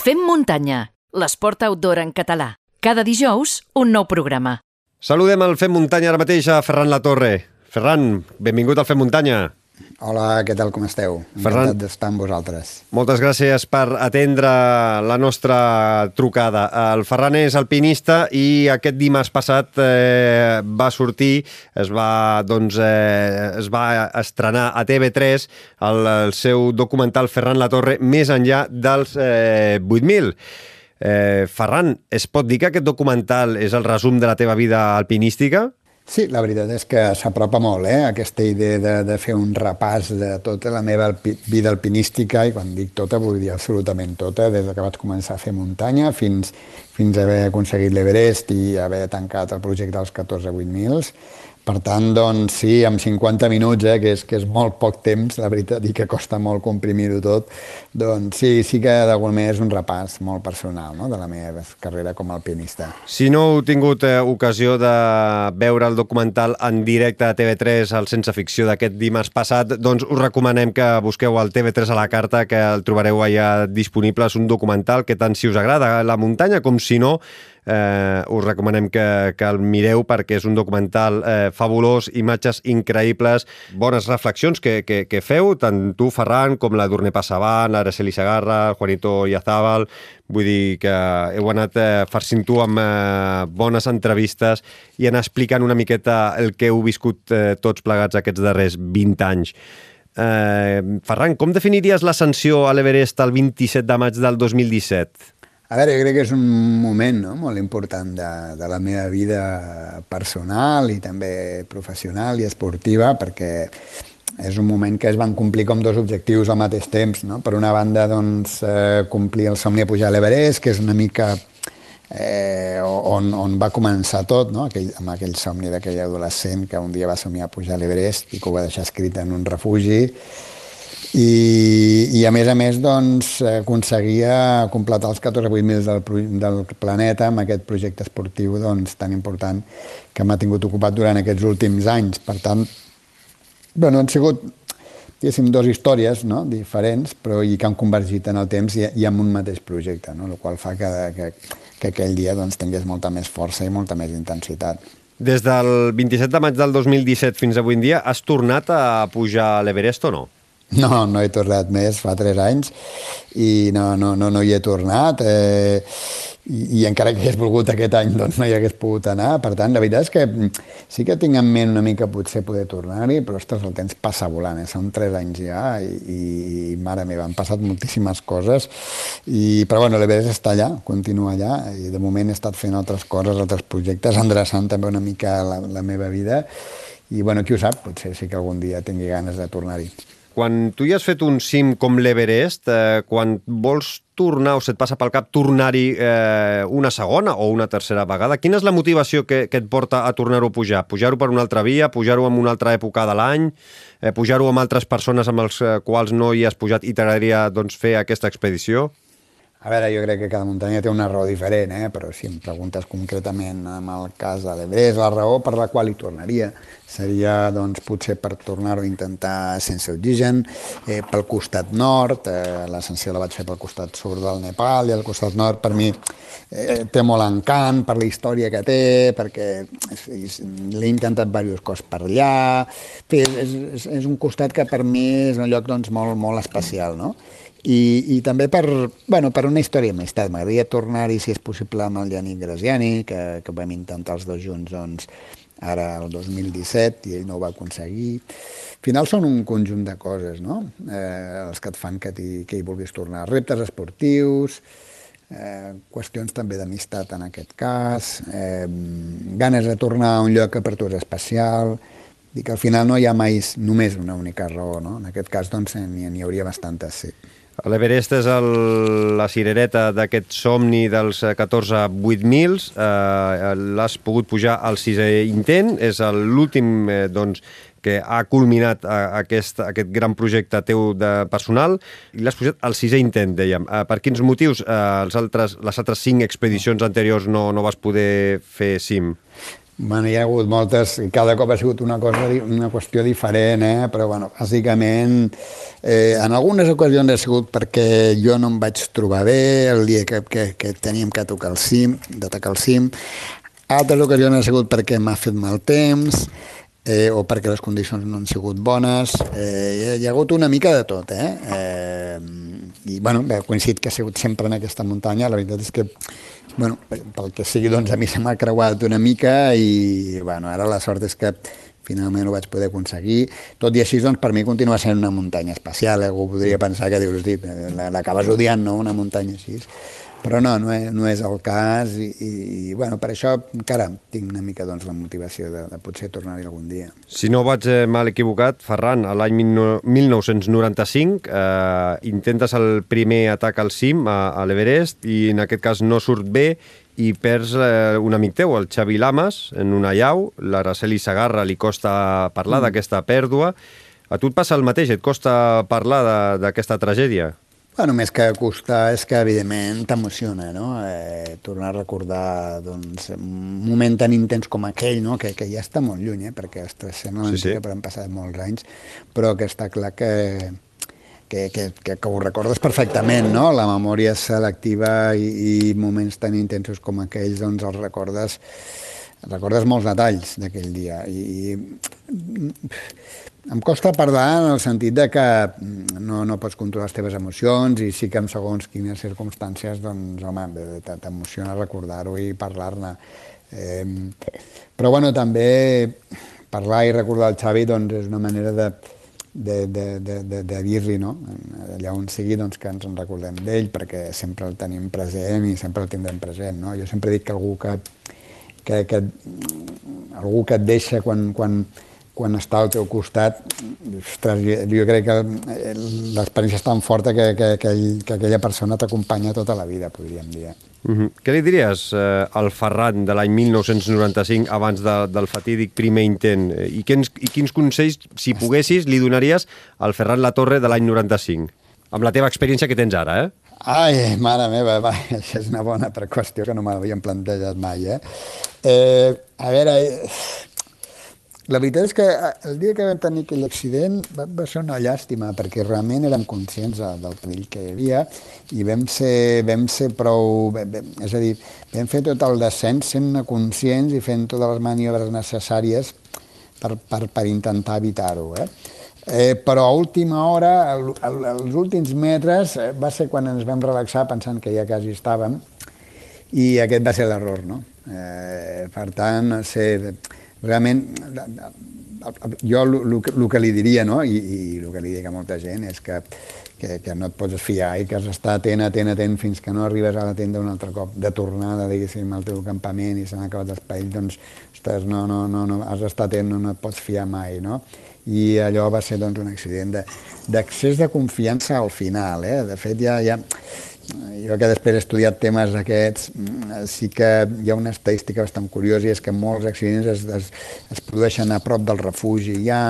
Fem muntanya, l'esport outdoor en català. Cada dijous, un nou programa. Saludem al Fem Muntanya ara mateix a Ferran Latorre. Ferran, benvingut al Fem Muntanya. Hola, què tal, com esteu? Ferran- Encantat d'estar amb vosaltres. Moltes gràcies per atendre la nostra trucada. El Ferran és alpinista i aquest dimarts passat eh, va sortir, es va, doncs, eh, es va estrenar a TV3 el, el seu documental Ferran Latorre més enllà dels eh, 8.000. Eh, Ferran, es pot dir que aquest documental és el resum de la teva vida alpinística? Sí, la veritat és que s'apropa molt, eh? Aquesta idea de, de fer un repàs de tota la meva alpi vida alpinística, i quan dic tota vull dir absolutament tota, des que vaig començar a fer muntanya fins, fins a haver aconseguit l'Everest i haver tancat el projecte dels 14 8000. Per tant, doncs sí, amb 50 minuts, eh, que, és, que és molt poc temps, la veritat, i que costa molt comprimir-ho tot, doncs sí, sí que d'alguna manera és un repàs molt personal no?, de la meva carrera com a alpinista. Si no heu tingut eh, ocasió de veure el documental en directe a TV3 al Sense Ficció d'aquest dimarts passat, doncs us recomanem que busqueu el TV3 a la carta, que el trobareu allà disponible. És un documental que tant si us agrada la muntanya com si no, eh, us recomanem que, que el mireu perquè és un documental eh, fabulós, imatges increïbles, bones reflexions que, que, que feu, tant tu, Ferran, com la Durne Passavan, l'Araceli Sagarra, Juanito Iazabal, vull dir que heu anat eh, farcint-ho amb eh, bones entrevistes i anar explicant una miqueta el que heu viscut eh, tots plegats aquests darrers 20 anys. Eh, Ferran, com definiries l'ascensió a l'Everest el 27 de maig del 2017? A veure, jo crec que és un moment no? molt important de, de la meva vida personal i també professional i esportiva, perquè és un moment que es van complir com dos objectius al mateix temps. No? Per una banda, doncs, eh, complir el somni de pujar a l'Everest, que és una mica eh, on, on va començar tot, no? aquell, amb aquell somni d'aquell adolescent que un dia va somiar pujar a l'Everest i que ho va deixar escrit en un refugi, i, i a més a més doncs, aconseguia completar els 14.000 del, del planeta amb aquest projecte esportiu doncs, tan important que m'ha tingut ocupat durant aquests últims anys. Per tant, bueno, han sigut diguéssim, dues històries no? diferents, però i que han convergit en el temps i, i en un mateix projecte, no? el qual fa que, que, que aquell dia doncs, tingués molta més força i molta més intensitat. Des del 27 de maig del 2017 fins avui en dia, has tornat a pujar l'Everest o no? No, no he tornat més, fa tres anys, i no, no, no, no hi he tornat, eh, i, i encara que hagués volgut aquest any doncs no hi hagués pogut anar, per tant, la veritat és que sí que tinc en ment una mica potser poder tornar-hi, però ostres, el temps passa volant, eh? són tres anys ja, i, i, i mare meva, han passat moltíssimes coses, i, però bueno, l'Everest està allà, continua allà, i de moment he estat fent altres coses, altres projectes, endreçant també una mica la, la meva vida, i bueno, qui ho sap, potser sí que algun dia tingui ganes de tornar-hi. Quan tu ja has fet un cim com l'Everest, eh, quan vols tornar o se't passa pel cap tornar-hi eh, una segona o una tercera vegada, quina és la motivació que, que et porta a tornar-ho a pujar? Pujar-ho per una altra via, pujar-ho en una altra època de l'any, eh, pujar-ho amb altres persones amb els eh, quals no hi has pujat i t'agradaria doncs, fer aquesta expedició? A veure, jo crec que cada muntanya té una raó diferent, eh? però si em preguntes concretament en el cas de l'Everest, la raó per la qual hi tornaria seria doncs, potser per tornar-ho a intentar sense oxigen, eh, pel costat nord, eh, l'ascensió la vaig fer pel costat sud del Nepal i el costat nord per mi eh, té molt encant per la història que té, perquè l'he intentat diversos cops per allà, fi, és, és, és un costat que per mi és un lloc doncs, molt, molt especial, no? I, i també per, bueno, per una història d'amistat. M'agradaria tornar-hi, si és possible, amb el Yannick Graziani, que, que vam intentar els dos junts doncs, ara el 2017 i ell no ho va aconseguir. Al final són un conjunt de coses, no? Eh, els que et fan que, que hi vulguis tornar. Reptes esportius, eh, qüestions també d'amistat en aquest cas, eh, ganes de tornar a un lloc que per tu és especial, i que al final no hi ha mai només una única raó, no? En aquest cas, doncs, n'hi hauria bastantes, sí. L'Everest és el, la cirereta d'aquest somni dels eh, 14 8000. Eh, L'has pogut pujar al sisè intent. És l'últim eh, doncs, que ha culminat eh, aquest, aquest gran projecte teu de personal i l'has pujat al sisè intent, dèiem. Eh, per quins motius eh, els altres, les altres cinc expedicions anteriors no, no vas poder fer cim? Bueno, hi ha hagut moltes, cada cop ha sigut una, cosa, una qüestió diferent, eh? però bueno, bàsicament eh, en algunes ocasions ha sigut perquè jo no em vaig trobar bé el dia que, que, que teníem que tocar el cim, d'atacar el cim, altres ocasions ha sigut perquè m'ha fet mal temps, eh, o perquè les condicions no han sigut bones, eh, hi ha hagut una mica de tot, eh? eh I, bueno, coincidit que ha sigut sempre en aquesta muntanya, la veritat és que bueno, pel que sigui, doncs a mi se m'ha creuat una mica i, bueno, ara la sort és que finalment ho vaig poder aconseguir. Tot i així, doncs, per mi continua sent una muntanya especial. Eh? Algú podria pensar que dius, l'acabes odiant, no?, una muntanya així. Però no, no és, no és el cas i, i, i bueno, per això encara tinc una mica doncs, la motivació de, de potser tornar-hi algun dia. Si no vaig eh, mal equivocat, Ferran, a l'any 1995 eh, intentes el primer atac al cim, a, a l'Everest, i en aquest cas no surt bé i perds eh, un amic teu, el Xavi Lamas, en una llau. L'Araceli Sagarra li costa parlar mm. d'aquesta pèrdua. A tu et passa el mateix? Et costa parlar d'aquesta tragèdia? Bueno, més que costar és que, evidentment, t'emociona, no? Eh, tornar a recordar doncs, un moment tan intens com aquell, no? que, que ja està molt lluny, eh? perquè ostres, sembla sí, sí. però han passat molts anys, però que està clar que, que, que, que, que ho recordes perfectament, no? La memòria selectiva i, i moments tan intensos com aquells, doncs els recordes recordes molts detalls d'aquell dia i, i em costa parlar en el sentit de que no, no pots controlar les teves emocions i sí que en segons quines circumstàncies doncs, home, t'emociona recordar-ho i parlar-ne. Eh, però, bueno, també parlar i recordar el Xavi doncs, és una manera de, de, de, de, de, de dir-li, no? allà on sigui, doncs, que ens en recordem d'ell, perquè sempre el tenim present i sempre el tindrem present. No? Jo sempre dic que algú que, que, que algú que et deixa quan, quan, quan està al teu costat, ostres, jo, crec que l'experiència és tan forta que, que, que, que aquella persona t'acompanya tota la vida, podríem dir. Mm -hmm. Què li diries eh, al Ferran de l'any 1995, abans de, del fatídic primer intent? Eh, I quins, I quins consells, si poguessis, li donaries al Ferran La Torre de l'any 95? Amb la teva experiència que tens ara, eh? Ai, mare meva, va, això és una bona qüestió que no me l'havien plantejat mai, eh? eh a veure, eh, la veritat és que eh, el dia que vam tenir aquell accident va, va ser una llàstima, perquè realment érem conscients del perill que hi havia i vam ser, vam ser prou... És a dir, vam fer tot el descens sent conscients i fent totes les maniobres necessàries per, per, per intentar evitar-ho. Eh? Eh, però a última hora, el, el, els últims metres, eh, va ser quan ens vam relaxar pensant que ja quasi estàvem, i aquest va ser l'error, no? Eh, per tant, ser, realment, jo el que li diria, no? I, i el que li dic a molta gent és que, que, que no et pots fiar i que has d'estar atent, atent, atent fins que no arribes a la tenda un altre cop de tornada, diguéssim, al teu campament i s'han acabat els pells, doncs, ostres, no, no, no, no, has d'estar atent, no, no et pots fiar mai, no? i allò va ser doncs, un accident d'accés de, de confiança al final. Eh? De fet, ja, ja, jo que després he estudiat temes aquests, mm, sí que hi ha una estadística bastant curiosa i és que molts accidents es, es, es produeixen a prop del refugi ja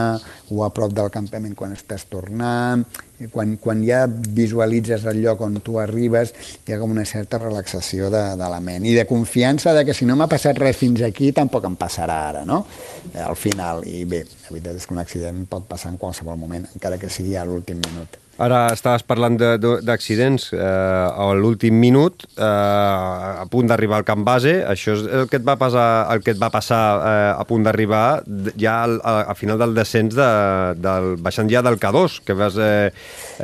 o a prop del campament quan estàs tornant, i quan, quan ja visualitzes el lloc on tu arribes hi ha com una certa relaxació de, de la ment i de confiança de que si no m'ha passat res fins aquí tampoc em passarà ara, no? Eh, al final, i bé, la veritat és que un accident pot passar en qualsevol moment, encara que sigui a l'últim minut. Ara estaves parlant d'accidents eh, a l'últim minut, eh, a punt d'arribar al camp base. Això és el que et va passar, el que et va passar eh, a punt d'arribar ja al, a, a final del descens, de, del, baixant ja del K2, que vas eh,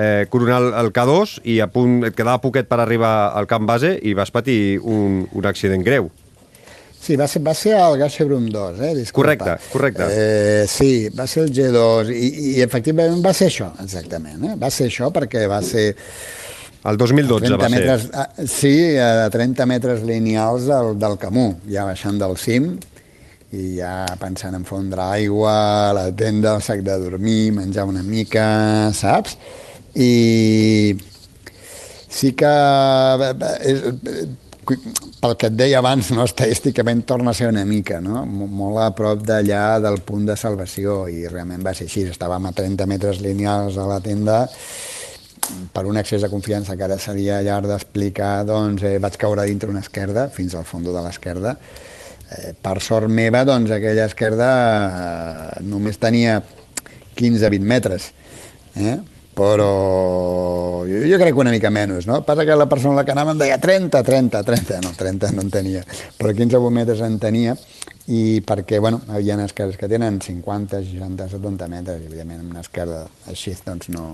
eh, coronar el, el K2 i a punt, et quedava poquet per arribar al camp base i vas patir un, un accident greu. Sí, va ser, va ser el Gashebrum 2, eh? Disculpa. Correcte, correcte. Eh, sí, va ser el G2 i, i efectivament va ser això, exactament. Eh? Va ser això perquè va ser... El 2012 va metres, ser. A, sí, a 30 metres lineals del, del Camú, ja baixant del cim i ja pensant en fondre aigua, la tenda, el sac de dormir, menjar una mica, saps? I sí que pel que et deia abans, no, estadísticament torna a ser una mica, no? molt a prop d'allà del punt de salvació, i realment va ser així, estàvem a 30 metres lineals a la tenda, per un excés de confiança que ara seria llarg d'explicar, doncs eh, vaig caure dintre una esquerda, fins al fons de l'esquerda, Eh, per sort meva, doncs, aquella esquerda eh, només tenia 15-20 metres. Eh? Però jo, jo crec que una mica menys, no? Passa que la persona que anava em deia 30, 30, 30, no, 30 no en tenia, però 15 metres en tenia, i perquè, bueno, hi ha esquerdes que tenen 50, 60, 70 metres, i evidentment una esquerda així, doncs no,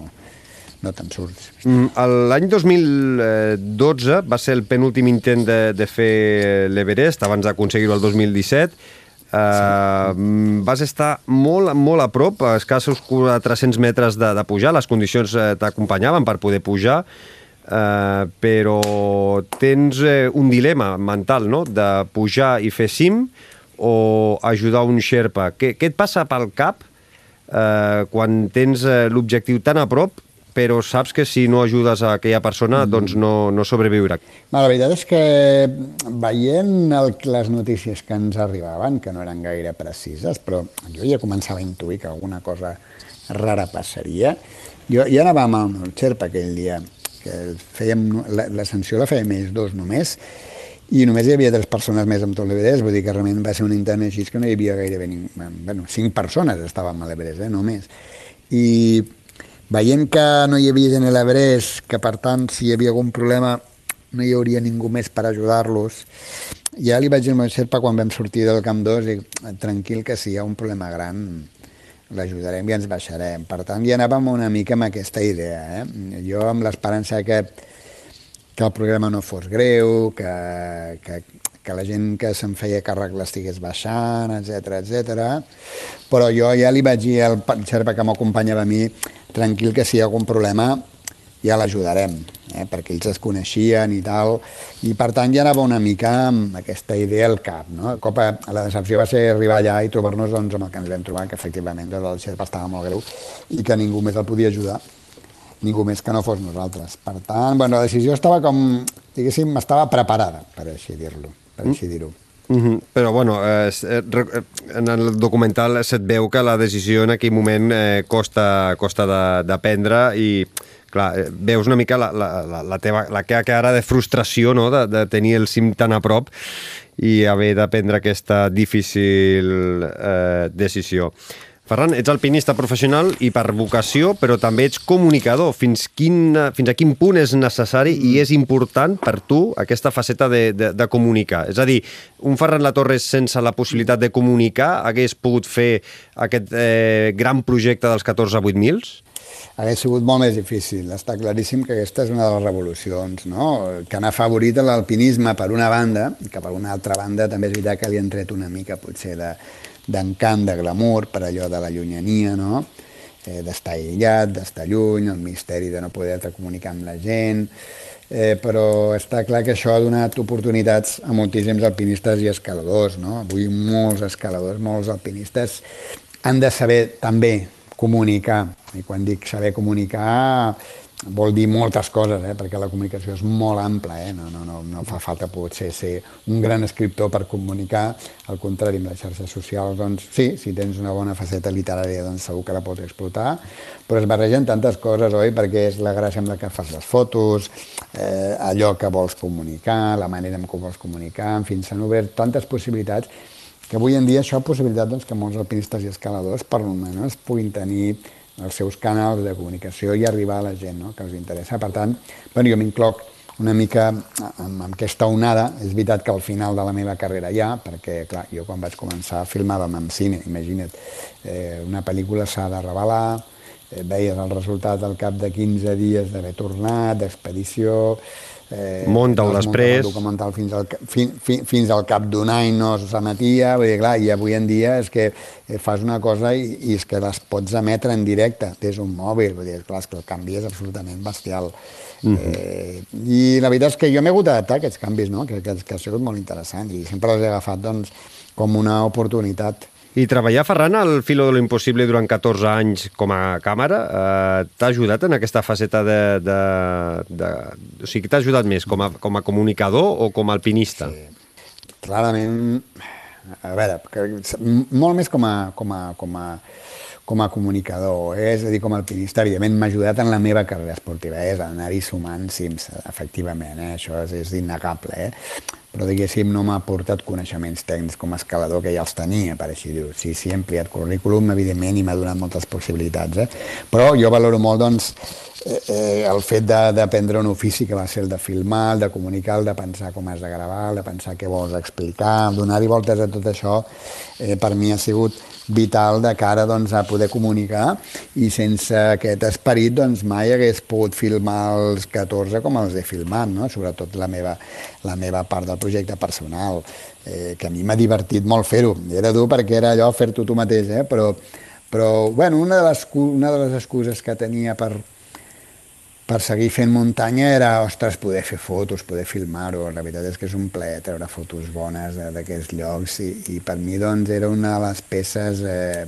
no te'n surts. Mm, L'any 2012 va ser el penúltim intent de, de fer l'Everest, abans d'aconseguir-ho el 2017, Uh. Vas estar molt, molt a prop, a escassos 300 metres de, de pujar, les condicions uh, t'acompanyaven per poder pujar, uh, però tens un dilema mental, no?, de pujar i fer cim o ajudar un xerpa. Què, què et passa pel cap uh, quan tens l'objectiu tan a prop però saps que si no ajudes a aquella persona, mm. doncs no, no sobreviurà. La veritat és que veient el, les notícies que ens arribaven, que no eren gaire precises, però jo ja començava a intuir que alguna cosa rara passaria, jo ja anava amb el meu xerpa aquell dia, que fèiem, l'ascensió la fèiem ells dos només, i només hi havia tres persones més amb tot l'Everest, vull dir que realment va ser un intent així que no hi havia gairebé, ni, bueno, cinc persones estàvem a l'Everest, eh, només. I Veient que no hi havia gent a l'Everest, que per tant, si hi havia algun problema, no hi hauria ningú més per ajudar-los, ja li vaig dir al meu xerpa quan vam sortir del Camp 2, i tranquil que si hi ha un problema gran l'ajudarem i ens baixarem. Per tant, ja anàvem una mica amb aquesta idea. Eh? Jo amb l'esperança que, que el programa no fos greu, que, que, que la gent que se'n feia càrrec l'estigués baixant, etc etc. Però jo ja li vaig dir al xerpa que m'acompanyava a mi tranquil que si hi ha algun problema ja l'ajudarem, eh? perquè ells es coneixien i tal, i per tant ja anava una mica amb aquesta idea al cap. No? cop a, la decepció va ser arribar allà i trobar-nos doncs, amb el que ens vam trobar, que efectivament doncs, el xerpa estava molt greu i que ningú més el podia ajudar, ningú més que no fos nosaltres. Per tant, bueno, la decisió estava com, diguéssim, estava preparada, per així dir-lo, així dir-ho. Mm -hmm. Però, bueno, eh, eh, en el documental se't veu que la decisió en aquell moment eh, costa, costa de, de prendre i, clar, eh, veus una mica la, la, la, la teva, la que ara de frustració, no?, de, de tenir el cim tan a prop i haver de prendre aquesta difícil eh, decisió. Ferran, ets alpinista professional i per vocació, però també ets comunicador. Fins, quin, fins a quin punt és necessari i és important per tu aquesta faceta de, de, de comunicar? És a dir, un Ferran Latorre sense la possibilitat de comunicar hagués pogut fer aquest eh, gran projecte dels 14 8000? Hauria sigut molt més difícil. Està claríssim que aquesta és una de les revolucions, no? que han afavorit l'alpinisme per una banda, que per una altra banda també és veritat que li han tret una mica potser de, d'encant, de glamour, per allò de la llunyania, no? eh, d'estar aïllat, d'estar lluny, el misteri de no poder-te comunicar amb la gent, eh, però està clar que això ha donat oportunitats a moltíssims alpinistes i escaladors. No? Avui molts escaladors, molts alpinistes han de saber també comunicar, i quan dic saber comunicar vol dir moltes coses, eh? perquè la comunicació és molt ampla, eh? no, no, no, no fa falta potser ser un gran escriptor per comunicar, al contrari, amb les xarxes socials, doncs sí, si tens una bona faceta literària, doncs segur que la pots explotar, però es barregen tantes coses, oi?, perquè és la gràcia amb la que fas les fotos, eh, allò que vols comunicar, la manera en què ho vols comunicar, en fi, s'han obert tantes possibilitats que avui en dia això ha possibilitat doncs, que molts alpinistes i escaladors, per almenys, puguin tenir els seus canals de comunicació i arribar a la gent no? que els interessa. Per tant, bueno, jo m'incloc una mica amb, amb aquesta onada. És veritat que al final de la meva carrera ja, perquè clar, jo quan vaig començar filmàvem en cine, imagina't, eh, una pel·lícula s'ha de revelar, eh, veies el resultat al cap de 15 dies d'haver tornat, d'expedició, Eh, Munta-ho després. El documental fins al, fin, fin, fins al cap d'un any no s'emetia, vull dir, clar, i avui en dia és que eh, fas una cosa i, i és que les pots emetre en directe, tens un mòbil, vull dir, clar, és que el canvi és absolutament bestial. Uh -huh. eh, I la veritat és que jo m'he hagut d'adaptar a aquests canvis, no? que, que, que ha sigut molt interessant i sempre els he agafat doncs, com una oportunitat i treballar, Ferran, al Filo de lo Impossible durant 14 anys com a càmera eh, t'ha ajudat en aquesta faceta de... de, de... O sigui, t'ha ajudat més com a, com a comunicador o com a alpinista? Sí. Clarament, a veure, molt més com a, com a, com a, com a comunicador, eh? és a dir, com a alpinista, evidentment m'ha ajudat en la meva carrera esportiva, eh? és anar-hi sumant cims, efectivament, eh? això és, és innegable. Eh? Però diguéssim no m'ha aportat coneixements tècnics com a escalador que ja els tenia, per així dir-ho. Sí, sí, he ampliat currículum, evidentment, i m'ha donat moltes possibilitats, eh? però jo valoro molt, doncs, eh, eh, el fet d'aprendre un ofici que va ser el de filmar, el de comunicar, el de pensar com has de gravar, el de pensar què vols explicar, donar-hi voltes a tot això, eh, per mi ha sigut vital de cara doncs, a poder comunicar i sense aquest esperit doncs, mai hagués pogut filmar els 14 com els he filmat, no? sobretot la meva, la meva part del projecte personal, eh, que a mi m'ha divertit molt fer-ho. Era dur perquè era allò fer-t'ho tu mateix, eh? però, però bueno, una, de les, una de les excuses que tenia per, per seguir fent muntanya era, ostres, poder fer fotos, poder filmar-ho. La veritat és que és un plaer treure fotos bones d'aquests llocs i, i per mi doncs era una de les peces eh,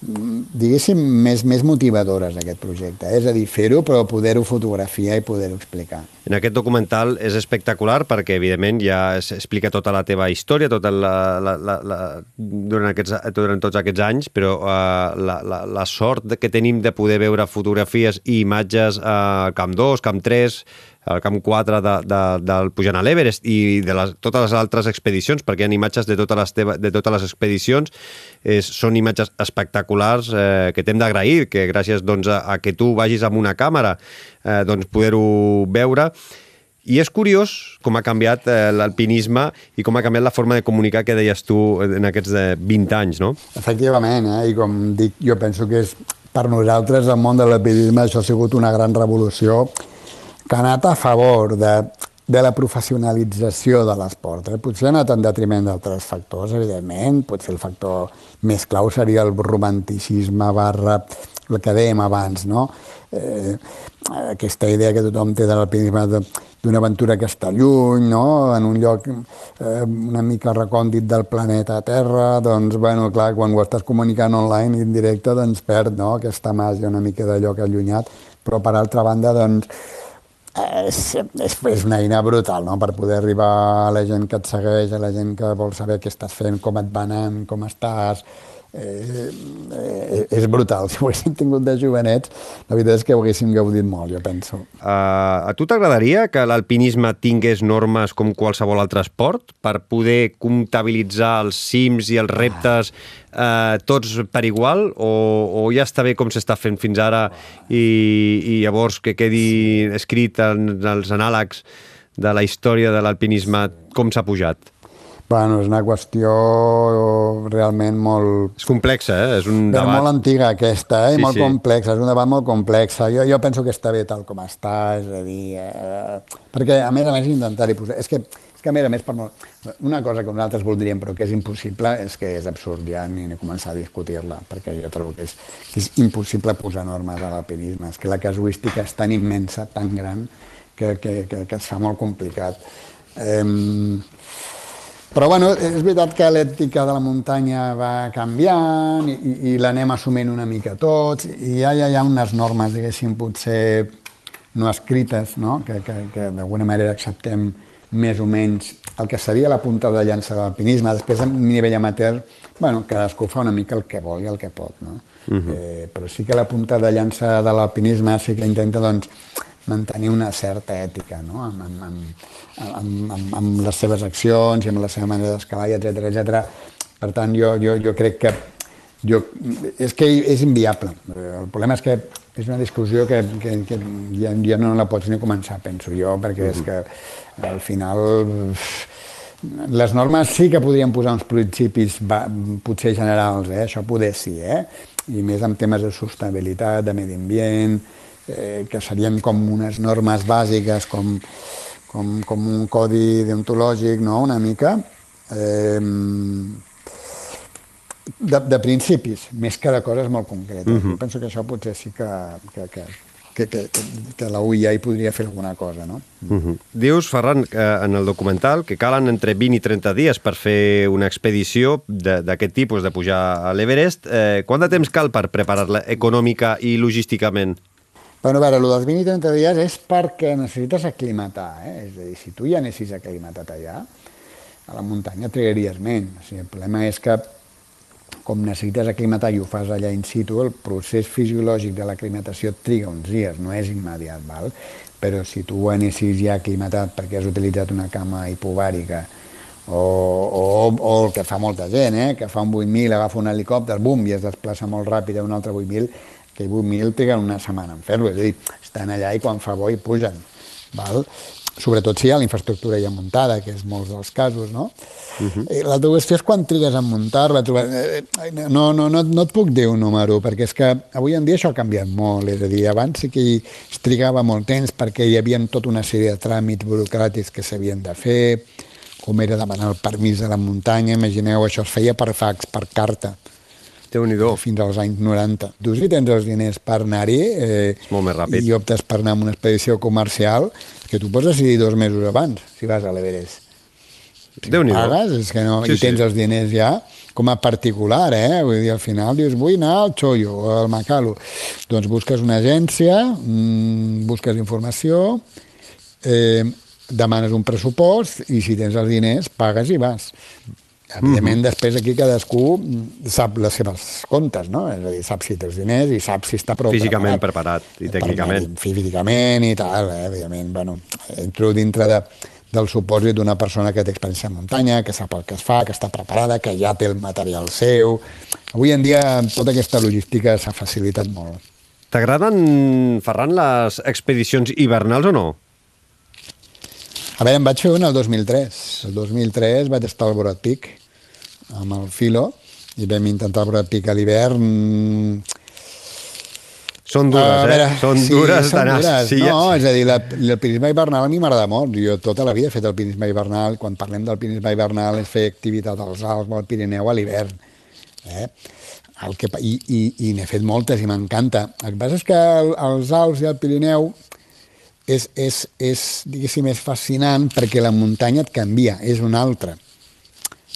diguéssim, més, més motivadores d'aquest projecte. És a dir, fer-ho, però poder-ho fotografiar i poder-ho explicar. En aquest documental és espectacular perquè, evidentment, ja explica tota la teva història tota la, la, la, la, durant, aquests, durant tots aquests anys, però uh, la, la, la sort que tenim de poder veure fotografies i imatges a uh, Camp 2, Camp 3, al camp 4 de, de, del pujant a l'Everest i de les, totes les altres expedicions, perquè hi ha imatges de totes les, teva, de totes les expedicions, és, són imatges espectaculars eh, que t'hem d'agrair, que gràcies doncs, a, a que tu vagis amb una càmera eh, doncs, poder-ho veure. I és curiós com ha canviat eh, l'alpinisme i com ha canviat la forma de comunicar que deies tu en aquests 20 eh, anys, no? Efectivament, eh? i com dic, jo penso que és per nosaltres el món de l'alpinisme això ha sigut una gran revolució que ha anat a favor de, de la professionalització de l'esport. Eh? Potser ha anat en detriment d'altres factors, evidentment. Potser el factor més clau seria el romanticisme barra el que dèiem abans, no? Eh, aquesta idea que tothom té de l'alpinisme d'una aventura que està lluny, no? en un lloc eh, una mica recòndit del planeta Terra, doncs, bueno, clar, quan ho estàs comunicant online i en directe, doncs perd no? aquesta màgia una mica d'allò que allunyat, però per altra banda, doncs, és, és, és una eina brutal no? per poder arribar a la gent que et segueix, a la gent que vol saber què estàs fent, com et va anant, com estàs, eh, eh, és brutal. Si ho haguéssim tingut de jovenets, la veritat és que ho haguéssim gaudit molt, jo penso. Uh, a tu t'agradaria que l'alpinisme tingués normes com qualsevol altre esport per poder comptabilitzar els cims i els reptes uh, tots per igual o, o ja està bé com s'està fent fins ara i, i llavors que quedi escrit en els anàlegs de la història de l'alpinisme com s'ha pujat? Bueno, és una qüestió realment molt... És complexa, eh? És un debat... molt antiga aquesta, eh? Sí, molt sí. complexa, és un debat molt complex. Jo, jo penso que està bé tal com està, és a dir... Eh, perquè, a més a més, intentar-hi posar... És que, és que, a més a més, per molt... una cosa que nosaltres voldríem però que és impossible és que és absurd ja ni, ni començar a discutir-la, perquè jo trobo que és, que és impossible posar normes a l'alpinisme. És que la casuística és tan immensa, tan gran, que, que, que, que es fa molt complicat. Eh, però bueno, és veritat que l'ètica de la muntanya va canviant i, i, i l'anem assumint una mica tots i ja, ja hi ha unes normes, diguéssim, potser no escrites, no? que, que, que d'alguna manera acceptem més o menys el que seria la punta de llança de l'alpinisme. Després, a nivell amateur, bueno, cadascú fa una mica el que vol i el que pot, no? Uh mhm. -huh. eh, però sí que la punta de llança de l'alpinisme sí que intenta, doncs, mantenir una certa ètica no? amb, amb, amb, amb, amb, amb les seves accions i amb la seva manera d'escalar, etc etc. Per tant, jo, jo, jo crec que jo, és que és inviable. El problema és que és una discussió que, que, que ja, ja no la pots ni començar, penso jo, perquè és que al final les normes sí que podrien posar uns principis potser generals, eh? això poder sí, eh? i més en temes de sostenibilitat, de medi ambient, eh, que serien com unes normes bàsiques, com, com, com un codi deontològic, no?, una mica, eh, de, de principis, més que de coses molt concretes. Uh -huh. Jo penso que això potser sí que, que, que, que, que, que la UIA hi podria fer alguna cosa, no? Uh -huh. Dius, Ferran, en el documental que calen entre 20 i 30 dies per fer una expedició d'aquest tipus, de pujar a l'Everest. Eh, quant de temps cal per preparar-la econòmica i logísticament? Bueno, a veure, el dels 20 i 30 dies és perquè necessites aclimatar, eh? és a dir, si tu ja anessis aclimatat allà, a la muntanya trigaries menys. O sigui, el problema és que, com necessites aclimatar i ho fas allà in situ, el procés fisiològic de l'aclimatació triga uns dies, no és immediat, val? però si tu anessis ja aclimatat perquè has utilitzat una cama hipobàrica o, o, o el que fa molta gent, eh? que fa un 8.000, agafa un helicòpter, bum, i es desplaça molt ràpid a un altre 8.000, que 8.000 triguen una setmana en fer-lo, és a dir, estan allà i quan fa bo hi pugen. Val? Sobretot si hi ha la infraestructura ja muntada, que és molts dels casos, no? Uh -huh. L'altra qüestió és quan trigues a muntar-la. No, no, no, no et puc dir un número, perquè és que avui en dia això ha canviat molt. És a dir, abans sí que es trigava molt temps perquè hi havia tota una sèrie de tràmits burocràtics que s'havien de fer, com era demanar el permís de la muntanya, imagineu, això es feia per fax, per carta, déu nhi fins als anys 90. Tu si tens els diners per anar-hi eh, molt més ràpid. i optes per anar a una expedició comercial, que tu pots decidir dos mesos abans, si vas a l'Everest. déu nhi Pagues, és que no, Sí, i tens sí. els diners ja, com a particular, eh? Vull dir, al final dius, vull anar al Chollo o al Macalo. Doncs busques una agència, mmm, busques informació, eh, demanes un pressupost i si tens els diners, pagues i vas. Evidentment, després aquí cadascú sap les seves comptes, no? És a dir, sap si té els diners i sap si està prou Físicament preparat i tècnicament. Per, físicament i tal, eh? evidentment. Bueno, entro dintre de, del supòsit d'una persona que té experiència en muntanya, que sap el que es fa, que està preparada, que ja té el material seu. Avui en dia tota aquesta logística s'ha facilitat molt. T'agraden, Ferran, les expedicions hivernals o no? A veure, em vaig fer una el 2003. El 2003 vaig estar al Borat Peak amb el Filo i vam intentar a l'hivern. Són dures, A veure, eh? Són sí, dures són dures. Sí, no, és a dir, la, el pinisme hivernal a mi m'agrada molt. Jo tota la vida he fet el pinisme hivernal. Quan parlem del pinisme hivernal és fer activitat als Alps o al Pirineu a l'hivern. Eh? El que, I i, i n'he fet moltes i m'encanta. El que passa és que el, els Alps i el Pirineu és, és, és, diguéssim, és fascinant perquè la muntanya et canvia, és una altra.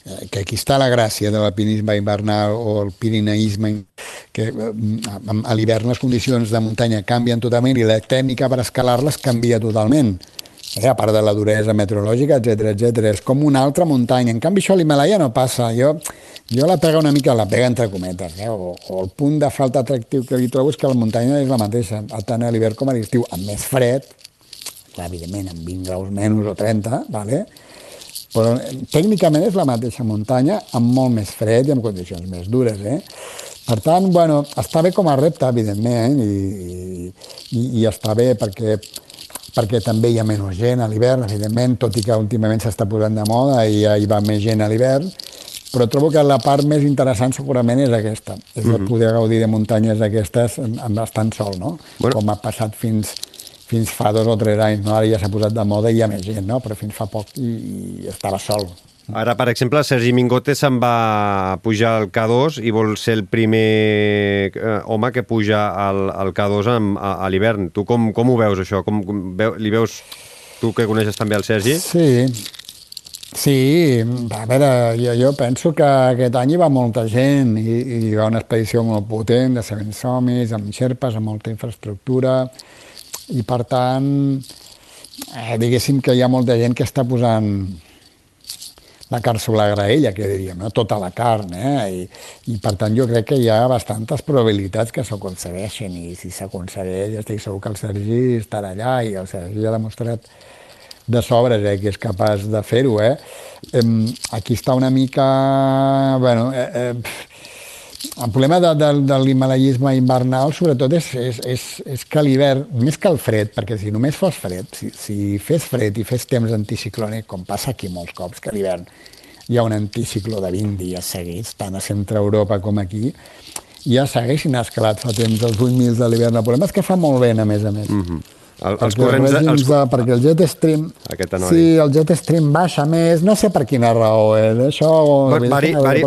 Que aquí està la gràcia de l'alpinisme hivernal o el pirineisme, que eh, a l'hivern les condicions de muntanya canvien totalment i la tècnica per escalar-les canvia totalment. Eh, a part de la duresa meteorològica, etc etc. És com una altra muntanya. En canvi, això a l'Himalaya no passa. Jo, jo la pega una mica, la pega entre cometes, eh? o, o el punt de falta atractiu que li trobo és que la muntanya és la mateixa, tant a l'hivern com a l'estiu, amb més fred, clar, evidentment, amb 20 graus menys o 30, vale? Però eh, tècnicament és la mateixa muntanya amb molt més fred i amb condicions més dures. Eh? Per tant, bueno, està bé com a repte, evidentment, i, i, i està bé perquè, perquè també hi ha menys gent a l'hivern, evidentment, tot i que últimament s'està posant de moda i ja hi va més gent a l'hivern, però trobo que la part més interessant segurament és aquesta, és mm -hmm. poder gaudir de muntanyes d'aquestes en bastant sol, no? Bueno. Com ha passat fins, fins fa dos o tres anys, no? ara ja s'ha posat de moda i hi ha més gent, no? però fins fa poc i, i estava sol. Ara, per exemple, Sergi Mingote se'n va pujar al K2 i vol ser el primer eh, home que puja al, al K2 amb, a, a l'hivern. Tu com, com ho veus, això? Com, com veu, li veus, tu que coneixes també el Sergi? Sí, sí, a veure, jo, jo penso que aquest any hi va molta gent i, i hi va una expedició molt potent de Seven Somis, amb xerpes, amb molta infraestructura i per tant, eh, diguéssim que hi ha molta gent que està posant la carn sobre la graella, que diríem, no? tota la carn, eh? I, i per tant jo crec que hi ha bastantes probabilitats que s'aconsegueixin i si s'aconsegueix estic segur que el Sergi estarà allà i el Sergi ha demostrat de sobres eh, que és capaç de fer-ho. Eh? Aquí està una mica... Bueno, eh, eh, el problema de, de, de l'himalayisme invernal, sobretot, és, és, és, és que l'hivern, més que el fred, perquè si només fos fred, si, si fes fred i fes temps anticiclònic, com passa aquí molts cops, que l'hivern hi ha un anticicló de 20 dies seguits, tant a centre Europa com aquí, ja s'haguessin escalat fa temps els 8.000 de l'hivern. El problema és que fa molt vent, a més a més. Mm -hmm. El, els corrents... els De, els, de, perquè el jet stream... Aquest anònim. Sí, el jet stream baixa més, no sé per quina raó, eh? Això... Vari, vari, vari,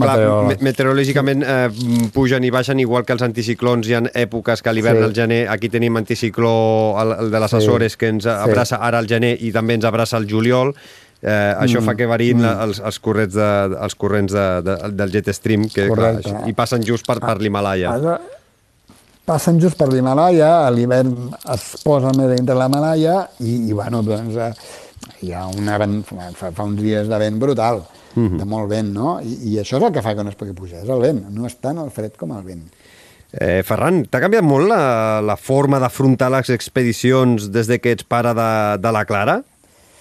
clar, meteorològicament eh, pugen i baixen igual que els anticiclons. Hi ha èpoques que a l'hivern, Sí. al gener, aquí tenim anticicló, el, el de les Sí. Açores, que ens abraça ara al gener i també ens abraça al juliol. Eh, això Mm. fa que variïn la- els, els corrents, de, els corrents de, de, del jet stream, que clar, Correcte. i passen just per, per l'Himalaya. Ara, passen just per l'Himalaya, a l'hivern es posa més dintre l'Himalaya i, i bueno, doncs, eh, hi ha una vent, fa, fa uns dies de vent brutal, de molt vent, no? I, I això és el que fa que no es pugui pujar, és el vent, no és tant el fred com el vent. Eh, Ferran, t'ha canviat molt la, la forma d'afrontar les expedicions des de que ets pare de, de la Clara?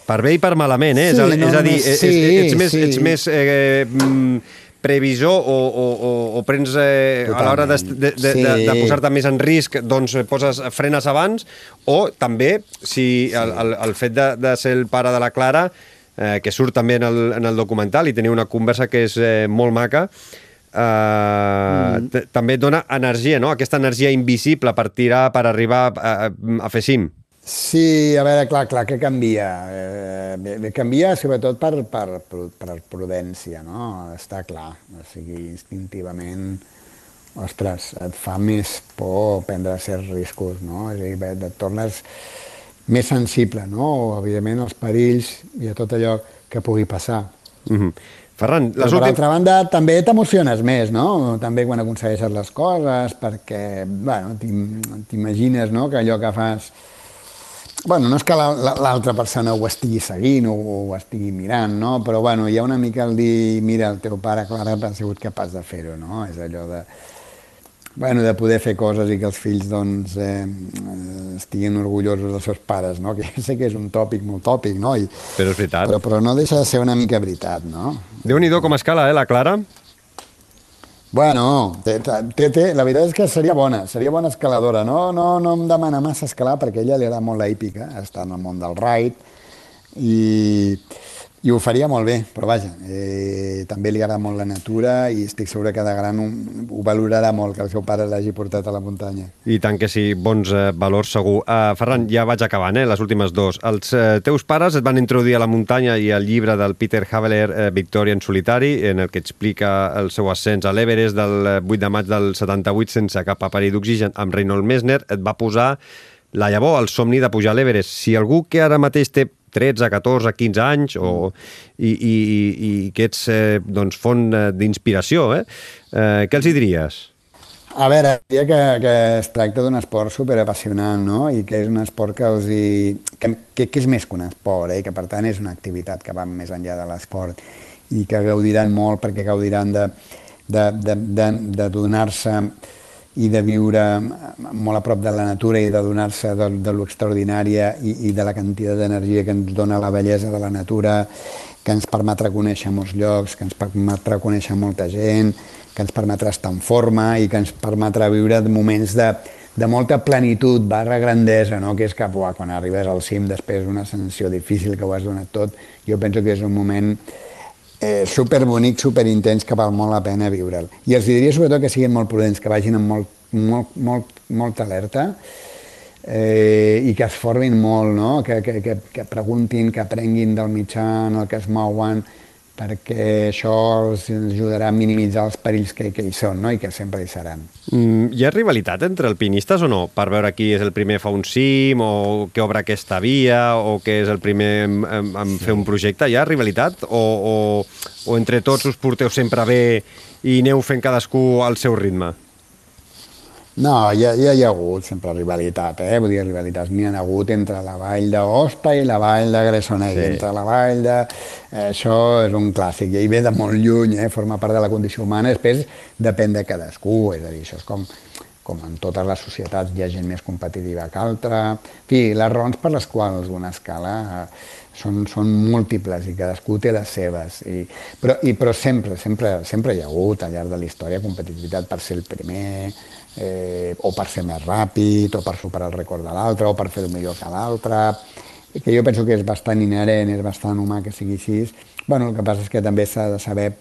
Per bé i per malament, eh? Sí, és, a, no, és a dir, ets, sí, ets més, sí. ets més eh, mm, previsor o, o, o, o prens eh, a l'hora de, de, de, Sí. de, de posar-te més en risc, doncs eh, poses frenes abans, o també, si el, el, el fet de, de ser el pare de la Clara, eh, que surt també en el, en el documental, i teniu una conversa que és eh, molt maca, eh, mm. també et dona energia, no? Aquesta energia invisible per tirar, per arribar a, a, a fer cim. Sí, a veure, clar, clar, què canvia? Eh, canvia sobretot per, per, per prudència, no? Està clar. O sigui, instintivament, ostres, et fa més por prendre certs riscos, no? És a dir, et tornes més sensible, no? Evidentment, als perills i a tot allò que pugui passar. Mm -hmm. Ferran, les per últimes... altra banda, també t'emociones més, no? També quan aconsegueixes les coses, perquè, bueno, t'im- t'imagines, no?, que allò que fas... Bueno, no és que la- la- l'altra persona ho estigui seguint o ho estigui mirant, no? Però, bueno, hi ha una mica el dir, mira, el teu pare, Clara, ha sigut capaç de fer-ho, no? És allò de... Bueno, de poder fer coses i que els fills, doncs, eh, estiguin orgullosos dels seus pares, no? Que ja sé que és un tòpic molt tòpic, no? I, Però és veritat. però, però no deixa de ser una mica veritat, no? Déu-n'hi-do com escala, eh, la Clara? Bueno, té, té, té, la veritat és que seria bona, seria bona escaladora. No, no, no em demana massa escalar perquè ella li agrada molt la hípica, està en el món del ride i, i ho faria molt bé, però vaja, eh, també li agrada molt la natura i estic segur que de gran ho, ho valorarà molt que el seu pare l'hagi portat a la muntanya. I tant que sí, bons eh, valors segur. Uh, Ferran, ja vaig acabant, eh, les últimes dos. Els eh, teus pares et van introduir a la muntanya i al llibre del Peter Haveler, eh, Victoria en solitari, en el que explica el seu ascens a l'Everest del eh, 8 de maig del 78 sense cap aparell d'oxigen amb Reynold Messner, et va posar la llavor, el somni de pujar a l'Everest. Si algú que ara mateix té 13, 14, 15 anys o, i, i, i que ets eh, doncs, font eh, d'inspiració, eh? eh? què els hi diries? A veure, diria que, que es tracta d'un esport superapassionant, no? I que és un esport que els hi... que, que, que és més que un esport, eh? I que per tant és una activitat que va més enllà de l'esport i que gaudiran molt perquè gaudiran de, de, de, de, de donar-se i de viure molt a prop de la natura i de donar-se de, de lo extraordinària i, i de la quantitat d'energia que ens dona la bellesa de la natura, que ens permetrà conèixer molts llocs, que ens permetrà conèixer molta gent, que ens permetrà estar en forma i que ens permetrà viure moments de, de molta plenitud barra grandesa, no? que és que buah, quan arribes al cim després d'una ascensió difícil que ho has donat tot, jo penso que és un moment superbonic, superintens, que val molt la pena viure'l. I els diria sobretot que siguin molt prudents, que vagin amb molt, molt, molt, molta alerta eh, i que es formin molt, no? que, que, que, que preguntin, que aprenguin del mitjà en el que es mouen, perquè això els ajudarà a minimitzar els perills que, que hi són no? i que sempre hi seran. Mm, hi ha rivalitat entre alpinistes o no? Per veure qui és el primer a fer un cim, o que obre aquesta via, o que és el primer en, en, en fer un projecte. Hi ha rivalitat? O, o, o entre tots us porteu sempre bé i aneu fent cadascú al seu ritme? No, ja, ja hi ha hagut sempre rivalitat, eh? Vull dir, rivalitats n'hi ha hagut entre la vall d'Osta i la vall de Gressonell, Sí. sí. entre la vall de... Eh, això és un clàssic, i ve de molt lluny, eh? forma part de la condició humana, després depèn de cadascú, és a dir, això és com, com en totes les societats hi ha gent més competitiva que altra, en fi, les raons per les quals una escala eh, són, són múltiples i cadascú té les seves, I, però, i, però sempre, sempre, sempre hi ha hagut al llarg de la història competitivitat per ser el primer, eh, o per ser més ràpid, o per superar el rècord de l'altre, o per fer-ho millor que l'altre, que jo penso que és bastant inherent, és bastant humà que sigui així. Bueno, el que passa és que també s'ha de saber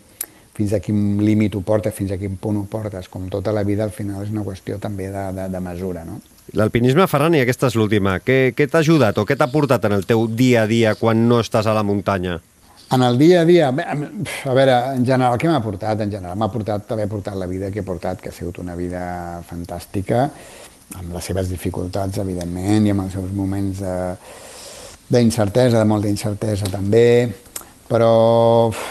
fins a quin límit ho portes, fins a quin punt ho portes. Com tota la vida, al final és una qüestió també de, de, de mesura, no? L'alpinisme, Ferran, i aquesta és l'última. Què, què t'ha ajudat o què t'ha portat en el teu dia a dia quan no estàs a la muntanya? En el dia a dia, a veure, en general, què m'ha portat? En general, m'ha portat haver portat la vida que he portat, que ha sigut una vida fantàstica, amb les seves dificultats, evidentment, i amb els seus moments de, d'incertesa, de molta incertesa també, però uf,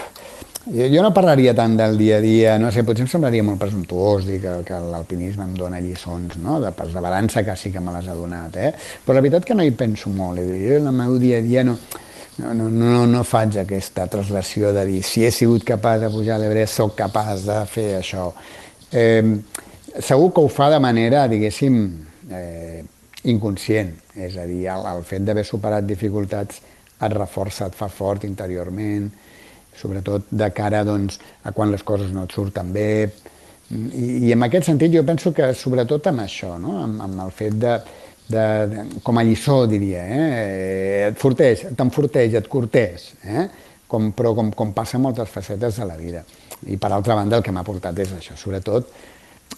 jo, jo no parlaria tant del dia a dia, no sé, potser em semblaria molt presumptuós dir que, que l'alpinisme em dona lliçons, no?, de perseverança que sí que me les ha donat, eh? Però la veritat que no hi penso molt, dir, jo en el meu dia a dia no, no, no, no, no faig aquesta translació de dir si he sigut capaç de pujar a l'Everest, sóc capaç de fer això. Eh, segur que ho fa de manera, diguéssim, eh, inconscient. És a dir, el, el fet d'haver superat dificultats et reforça, et fa fort interiorment, sobretot de cara doncs, a quan les coses no et surten bé. I, i en aquest sentit jo penso que sobretot amb això, no? amb, amb el fet de, de, de, com a lliçó diria, eh? et forteix, t'enforteix, et cortès, eh? com, però com, com passa moltes facetes de la vida. I per altra banda el que m'ha portat és això, sobretot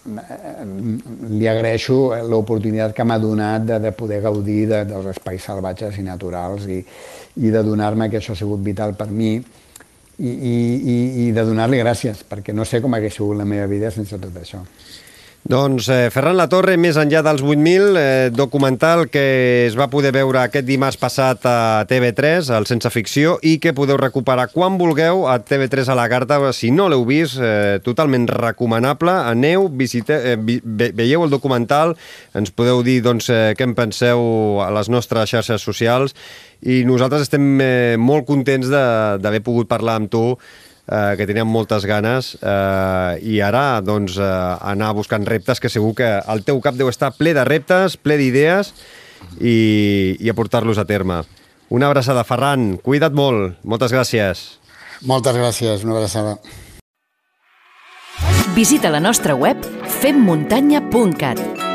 li agraeixo l'oportunitat que m'ha donat de, de poder gaudir de, dels espais salvatges i naturals i, i de donar-me que això ha sigut vital per mi i, i, i de donar-li gràcies, perquè no sé com hagués sigut la meva vida sense tot això. Doncs eh, Ferran Latorre, més enllà dels 8.000, eh, documental que es va poder veure aquest dimarts passat a TV3, al Sense Ficció, i que podeu recuperar quan vulgueu a TV3 a la carta. Si no l'heu vist, eh, totalment recomanable. Aneu, visite, eh, ve, veieu el documental, ens podeu dir doncs, eh, què en penseu a les nostres xarxes socials, i nosaltres estem eh, molt contents d'haver pogut parlar amb tu eh, que teníem moltes ganes eh, i ara doncs, eh, anar buscant reptes que segur que el teu cap deu estar ple de reptes, ple d'idees i, i aportar-los a terme. Una abraçada, Ferran. Cuida't molt. Moltes gràcies. Moltes gràcies. Una abraçada. Visita la nostra web femmuntanya.cat